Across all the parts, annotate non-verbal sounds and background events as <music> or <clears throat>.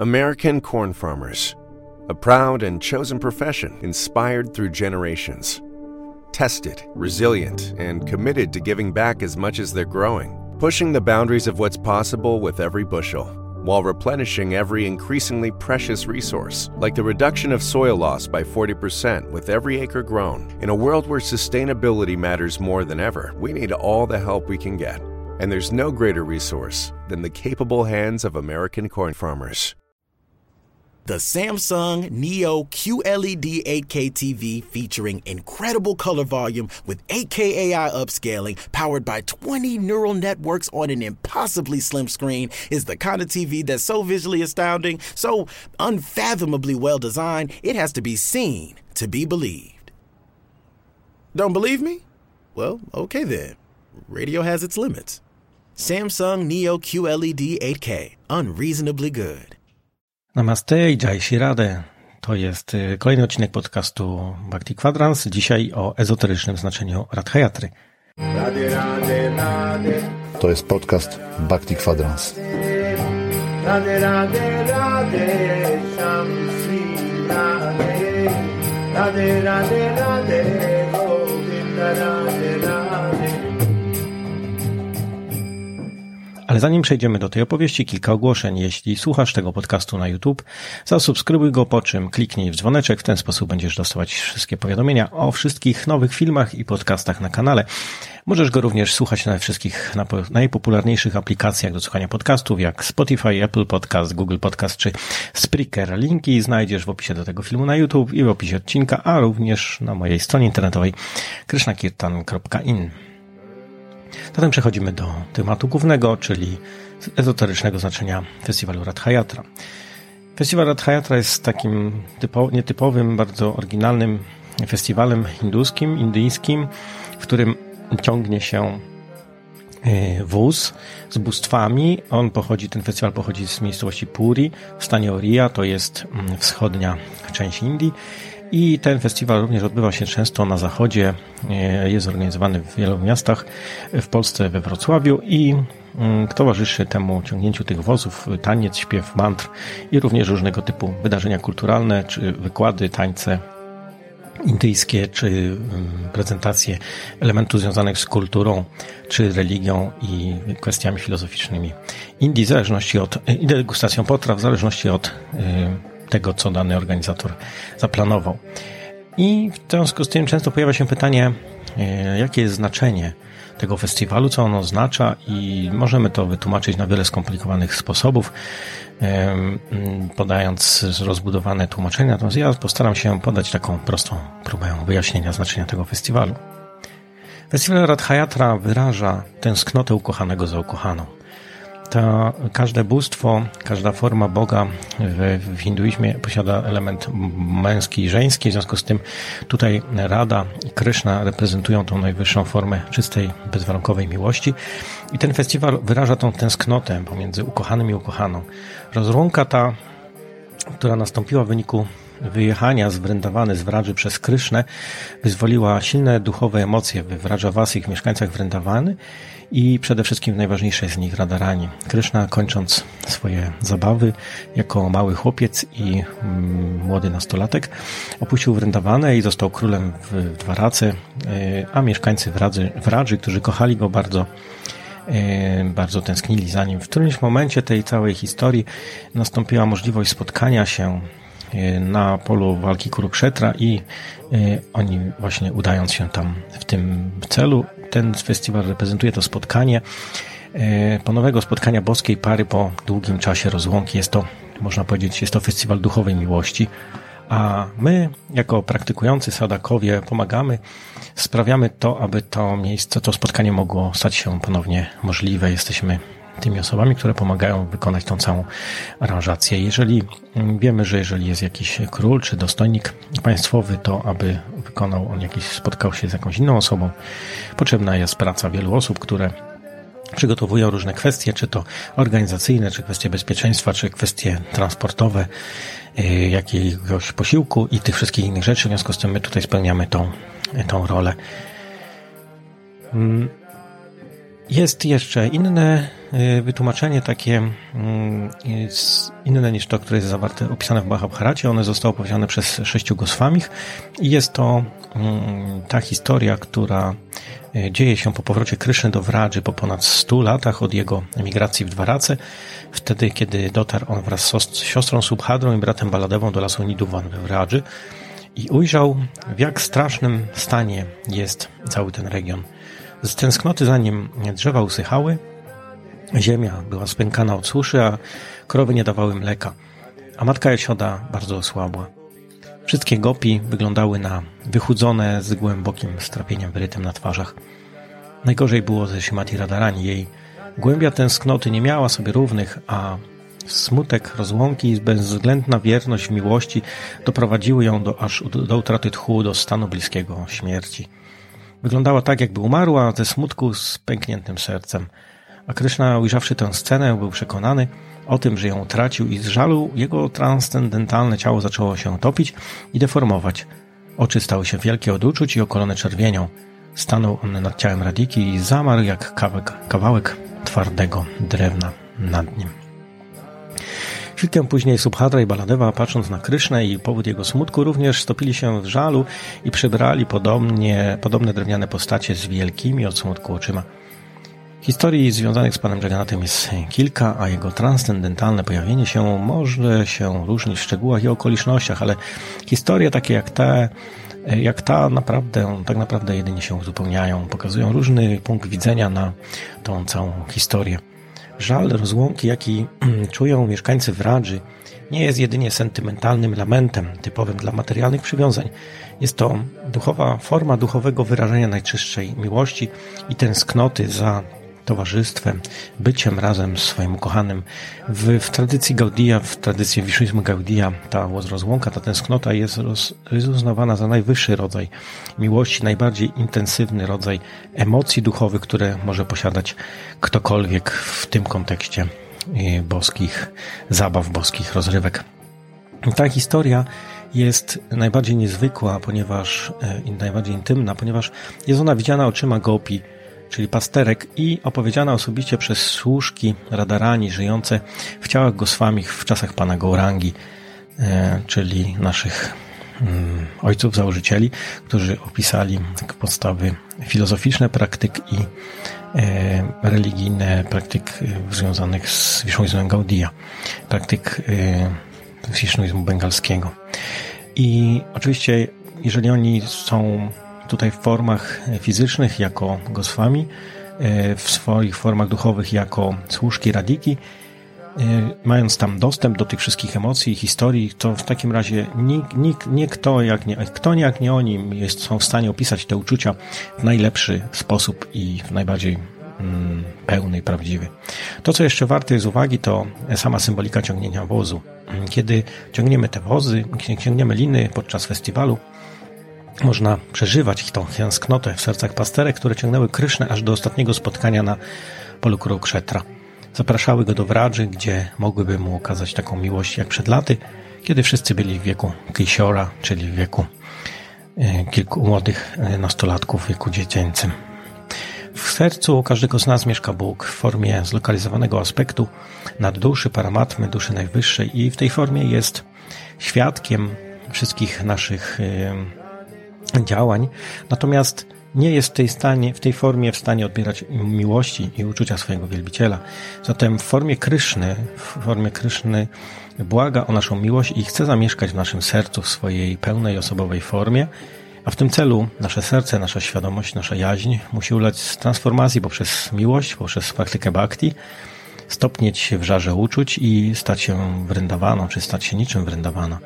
American corn farmers, a proud and chosen profession inspired through generations. Tested, resilient, and committed to giving back as much as they're growing, pushing the boundaries of what's possible with every bushel, while replenishing every increasingly precious resource, like the reduction of soil loss by 40% with every acre grown. In a world where sustainability matters more than ever, we need all the help we can get. And there's no greater resource than the capable hands of American corn farmers. The Samsung Neo QLED 8K TV featuring incredible color volume with 8K AI upscaling powered by 20 neural networks on an impossibly slim screen is the kind of TV that's so visually astounding, so unfathomably well designed, it has to be seen to be believed. Don't believe me? Well, okay then. Radio has its limits. Samsung Neo QLED 8K, unreasonably good. Namaste i Jai Shirade. To jest y, kolejny odcinek podcastu Bhakti Quadrans. Dzisiaj o ezoterycznym znaczeniu Radhayatry. To jest podcast Bhakti Quadrans. Radhe Radhe Radhe Ale zanim przejdziemy do tej opowieści, kilka ogłoszeń. Jeśli słuchasz tego podcastu na YouTube, zasubskrybuj go, po czym kliknij w dzwoneczek. W ten sposób będziesz dostawać wszystkie powiadomienia o wszystkich nowych filmach i podcastach na kanale. Możesz go również słuchać na wszystkich najpopularniejszych aplikacjach do słuchania podcastów, jak Spotify, Apple Podcast, Google Podcast czy Spreaker. Linki znajdziesz w opisie do tego filmu na YouTube i w opisie odcinka, a również na mojej stronie internetowej krishnakirtan.in. Zatem przechodzimy do tematu głównego, czyli ezoterycznego znaczenia festiwalu Radhayatra. Festiwal Radhayatra jest takim typo, nietypowym, bardzo oryginalnym festiwalem hinduskim, indyjskim, w którym ciągnie się e, wóz z bóstwami. On pochodzi, ten festiwal pochodzi z miejscowości Puri w stanie Oria, to jest mm, wschodnia część Indii i ten festiwal również odbywa się często na zachodzie. E, jest organizowany w wielu miastach, w Polsce we Wrocławiu i mm, towarzyszy temu ciągnięciu tych wozów taniec, śpiew, mantr i również różnego typu wydarzenia kulturalne, czy wykłady, tańce indyjskie, czy mm, prezentacje elementów związanych z kulturą, czy religią i kwestiami filozoficznymi Indii, w zależności od, i degustacją potraw, w zależności od y, tego, co dany organizator zaplanował. I w związku z tym często pojawia się pytanie, e, jakie jest znaczenie tego festiwalu, co on oznacza i możemy to wytłumaczyć na wiele skomplikowanych sposobów, e, podając rozbudowane tłumaczenia. Natomiast ja postaram się podać taką prostą próbę wyjaśnienia znaczenia tego festiwalu. Festiwal Radhayatra wyraża tęsknotę ukochanego za ukochaną to każde bóstwo, każda forma Boga w, w hinduizmie posiada element męski i żeński, w związku z tym tutaj Rada i Kryszna reprezentują tą najwyższą formę czystej, bezwarunkowej miłości i ten festiwal wyraża tą tęsknotę pomiędzy ukochanym i ukochaną. Rozłąka ta, która nastąpiła w wyniku wyjechania z Wrendawany, z Wradży przez Krysznę, wyzwoliła silne duchowe emocje w Wradżawasy i w mieszkańcach Wrendawany i przede wszystkim najważniejsze z nich Radarani. Kryszna kończąc swoje zabawy jako mały chłopiec i mm, młody nastolatek opuścił Wrędawane i został królem w Dwarace, y, a mieszkańcy Wradzy, Wradży, którzy kochali go bardzo, y, bardzo tęsknili za nim. W którymś momencie tej całej historii nastąpiła możliwość spotkania się na polu walki Kurukshetra i oni właśnie udając się tam w tym celu ten festiwal reprezentuje to spotkanie, e, ponownego spotkania boskiej pary po długim czasie rozłąki. Jest to, można powiedzieć, jest to festiwal duchowej miłości, a my, jako praktykujący sadakowie, pomagamy, sprawiamy to, aby to miejsce, to spotkanie mogło stać się ponownie możliwe. Jesteśmy tymi osobami, które pomagają wykonać tą całą aranżację. Jeżeli wiemy, że jeżeli jest jakiś król czy dostojnik państwowy, to aby wykonał on jakiś, spotkał się z jakąś inną osobą, potrzebna jest praca wielu osób, które przygotowują różne kwestie, czy to organizacyjne, czy kwestie bezpieczeństwa, czy kwestie transportowe, y, jakiegoś posiłku i tych wszystkich innych rzeczy. W związku z tym my tutaj spełniamy tą, tą rolę. Jest jeszcze inne y, wytłumaczenie, takie mm, inne niż to, które jest zawarte, opisane w Mahabharacie. One zostało opowiedziane przez sześciu Goswamich i jest to mm, ta historia, która y, dzieje się po powrocie Kryszny do Wradży po ponad 100 latach od jego emigracji w Dwarace, wtedy kiedy dotarł on wraz z siostrą Subhadrą i bratem Baladewą do lasu Niduwan we Wradży i ujrzał w jak strasznym stanie jest cały ten region. Z tęsknoty za nim drzewa usychały, ziemia była spękana od suszy, a krowy nie dawały mleka, a matka Jasioda bardzo osłabła. Wszystkie gopi wyglądały na wychudzone z głębokim strapieniem wyrytym na twarzach. Najgorzej było ze Shimati Radarani. Jej głębia tęsknoty nie miała sobie równych, a smutek rozłąki i bezwzględna wierność miłości doprowadziły ją do, aż do utraty tchu, do stanu bliskiego śmierci. Wyglądała tak, jakby umarła ze smutku z pękniętym sercem. A Kryszna, ujrzawszy tę scenę, był przekonany o tym, że ją utracił i z żalu jego transcendentalne ciało zaczęło się topić i deformować. Oczy stały się wielkie od uczuć i okolone czerwienią. Stanął on nad ciałem Radiki i zamarł jak kawałek, kawałek twardego drewna nad nim. Chwilkę później Subhadra i Baladewa, patrząc na Krysznę i powód jego smutku, również stopili się w żalu i przybrali podobnie, podobne drewniane postacie z wielkimi od smutku oczyma. Historii związanych z Panem Jagannatem jest kilka, a jego transcendentalne pojawienie się może się różnić w szczegółach i okolicznościach, ale historie takie jak te, jak ta naprawdę, tak naprawdę jedynie się uzupełniają, pokazują różny punkt widzenia na tą całą historię. Żal rozłąki, jaki <clears throat> czują mieszkańcy Wradży, nie jest jedynie sentymentalnym lamentem typowym dla materialnych przywiązań. Jest to duchowa forma duchowego wyrażenia najczystszej miłości i tęsknoty za towarzystwem, byciem razem z swoim ukochanym. W, w tradycji Gaudia, w tradycji wiszyzmu Gaudia, ta rozłąka, ta tęsknota jest, roz, jest uznawana za najwyższy rodzaj miłości, najbardziej intensywny rodzaj emocji duchowych, które może posiadać ktokolwiek w tym kontekście y, boskich zabaw, boskich rozrywek. Ta historia jest najbardziej niezwykła, ponieważ i najbardziej intymna, ponieważ jest ona widziana oczyma Gopi, czyli pasterek i opowiedziana osobiście przez służki radarani żyjące w ciałach Goswamich w czasach pana Gourangi, e, czyli naszych mm, ojców założycieli, którzy opisali podstawy filozoficzne praktyk i e, religijne praktyk e, związanych z wisznuizmem Gaudia, praktyk wisznuizmu bengalskiego. I oczywiście, jeżeli oni są tutaj w formach fizycznych jako goswami, e, w swoich formach duchowych jako służki radiki, e, mając tam dostęp do tych wszystkich emocji i historii, to w takim razie nikt, nikt, nie kto jak nie, kto jak nie oni jest, są w stanie opisać te uczucia w najlepszy sposób i w najbardziej mm, pełny i prawdziwy. To, co jeszcze warte jest uwagi, to sama symbolika ciągnięcia wozu. Kiedy ciągniemy te wozy, ciągniemy liny podczas festiwalu, można przeżywać tą tęsknotę w sercach pasterek, które ciągnęły Krysznę aż do ostatniego spotkania na polu Kurukshetra. Zapraszały go do Wradży, gdzie mogłyby mu okazać taką miłość jak przed laty, kiedy wszyscy byli w wieku Kisiora, czyli w wieku e, kilku młodych e, nastolatków w wieku dziecięcym. W sercu każdego z nas mieszka Bóg w formie zlokalizowanego aspektu nad duszy, paramatmy, duszy najwyższej i w tej formie jest świadkiem wszystkich naszych działań, natomiast nie jest w tej, stanie, w tej formie w stanie odbierać miłości i uczucia swojego wielbiciela. Zatem w formie Kryszny, w formie Kryszny błaga o naszą miłość i chce zamieszkać w naszym sercu w swojej pełnej osobowej formie, a w tym celu nasze serce, nasza świadomość, nasza jaźń musi ulec transformacji poprzez miłość, poprzez praktykę bhakti, stopnieć się w żarze uczuć i stać się wrędawaną, czy stać się niczym wrędawana.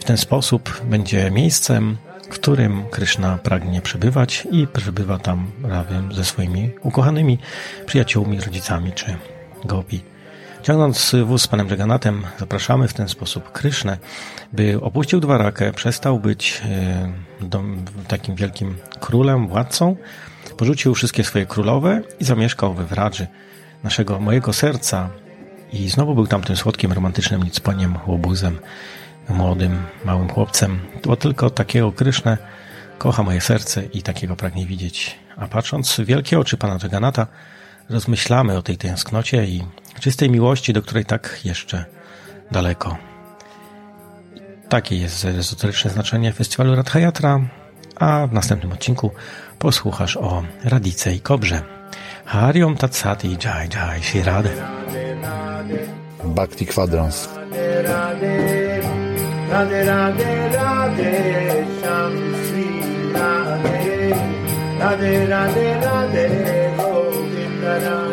W ten sposób będzie miejscem, którym Kryszna pragnie przebywać i przebywa tam razem ze swoimi ukochanymi przyjaciółmi, rodzicami czy gopi. Ciągnąc wóz z panem Jagannatem, zapraszamy w ten sposób Krysznę, by opuścił Dwarakę, przestał być e, takim wielkim królem, władcą, porzucił wszystkie swoje królowe i zamieszkał we Wradży naszego, mojego serca i znowu był tam tym słodkim, romantycznym nicponiem, łobuzem młodym, małym chłopcem, bo tylko takiego Krysznę kocha moje serce i takiego pragnie widzieć. A patrząc w wielkie oczy pana Jagannata, rozmyślamy o tej tęsknocie i czystej miłości, do której tak jeszcze daleko. Takie jest ezoteryczne znaczenie festiwalu Radhayatra, a w następnym odcinku posłuchasz o Radice i Kobrze. Hariom Tatsati Jai Jai Shri Radhe. Bhakti Kwadrans. Radhe Radhe Radhe Sham Sri Radhe Radhe Radhe Radhe Govinda Radhe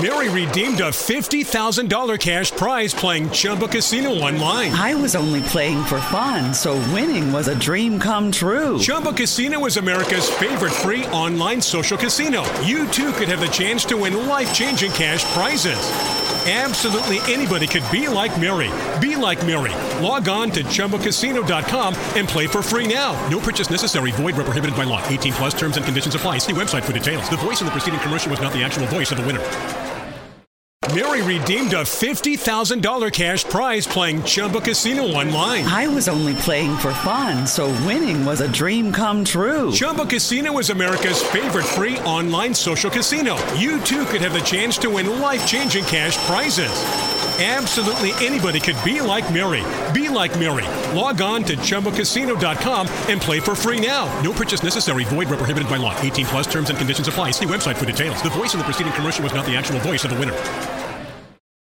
Mary redeemed a $50,000 cash prize playing Chumba Casino online. I was only playing for fun, so winning was a dream come true. Chumba Casino is America's favorite free online social casino. You too could have the chance to win life changing cash prizes. Absolutely anybody could be like Mary. Be like Mary. Log on to ChumboCasino.com and play for free now. No purchase necessary. Void where prohibited by law. 18 plus terms and conditions apply. See website for details. The voice in the preceding commercial was not the actual voice of the winner. Mary redeemed a $50,000 cash prize playing Chumba Casino online. I was only playing for fun, so winning was a dream come true. Chumba Casino is America's favorite free online social casino. You too could have the chance to win life changing cash prizes. Absolutely anybody could be like Mary. Be like Mary. Log on to ChumboCasino.com and play for free now. No purchase necessary. Void where prohibited by law. 18 plus terms and conditions apply. See website for details. The voice in the preceding commercial was not the actual voice of the winner.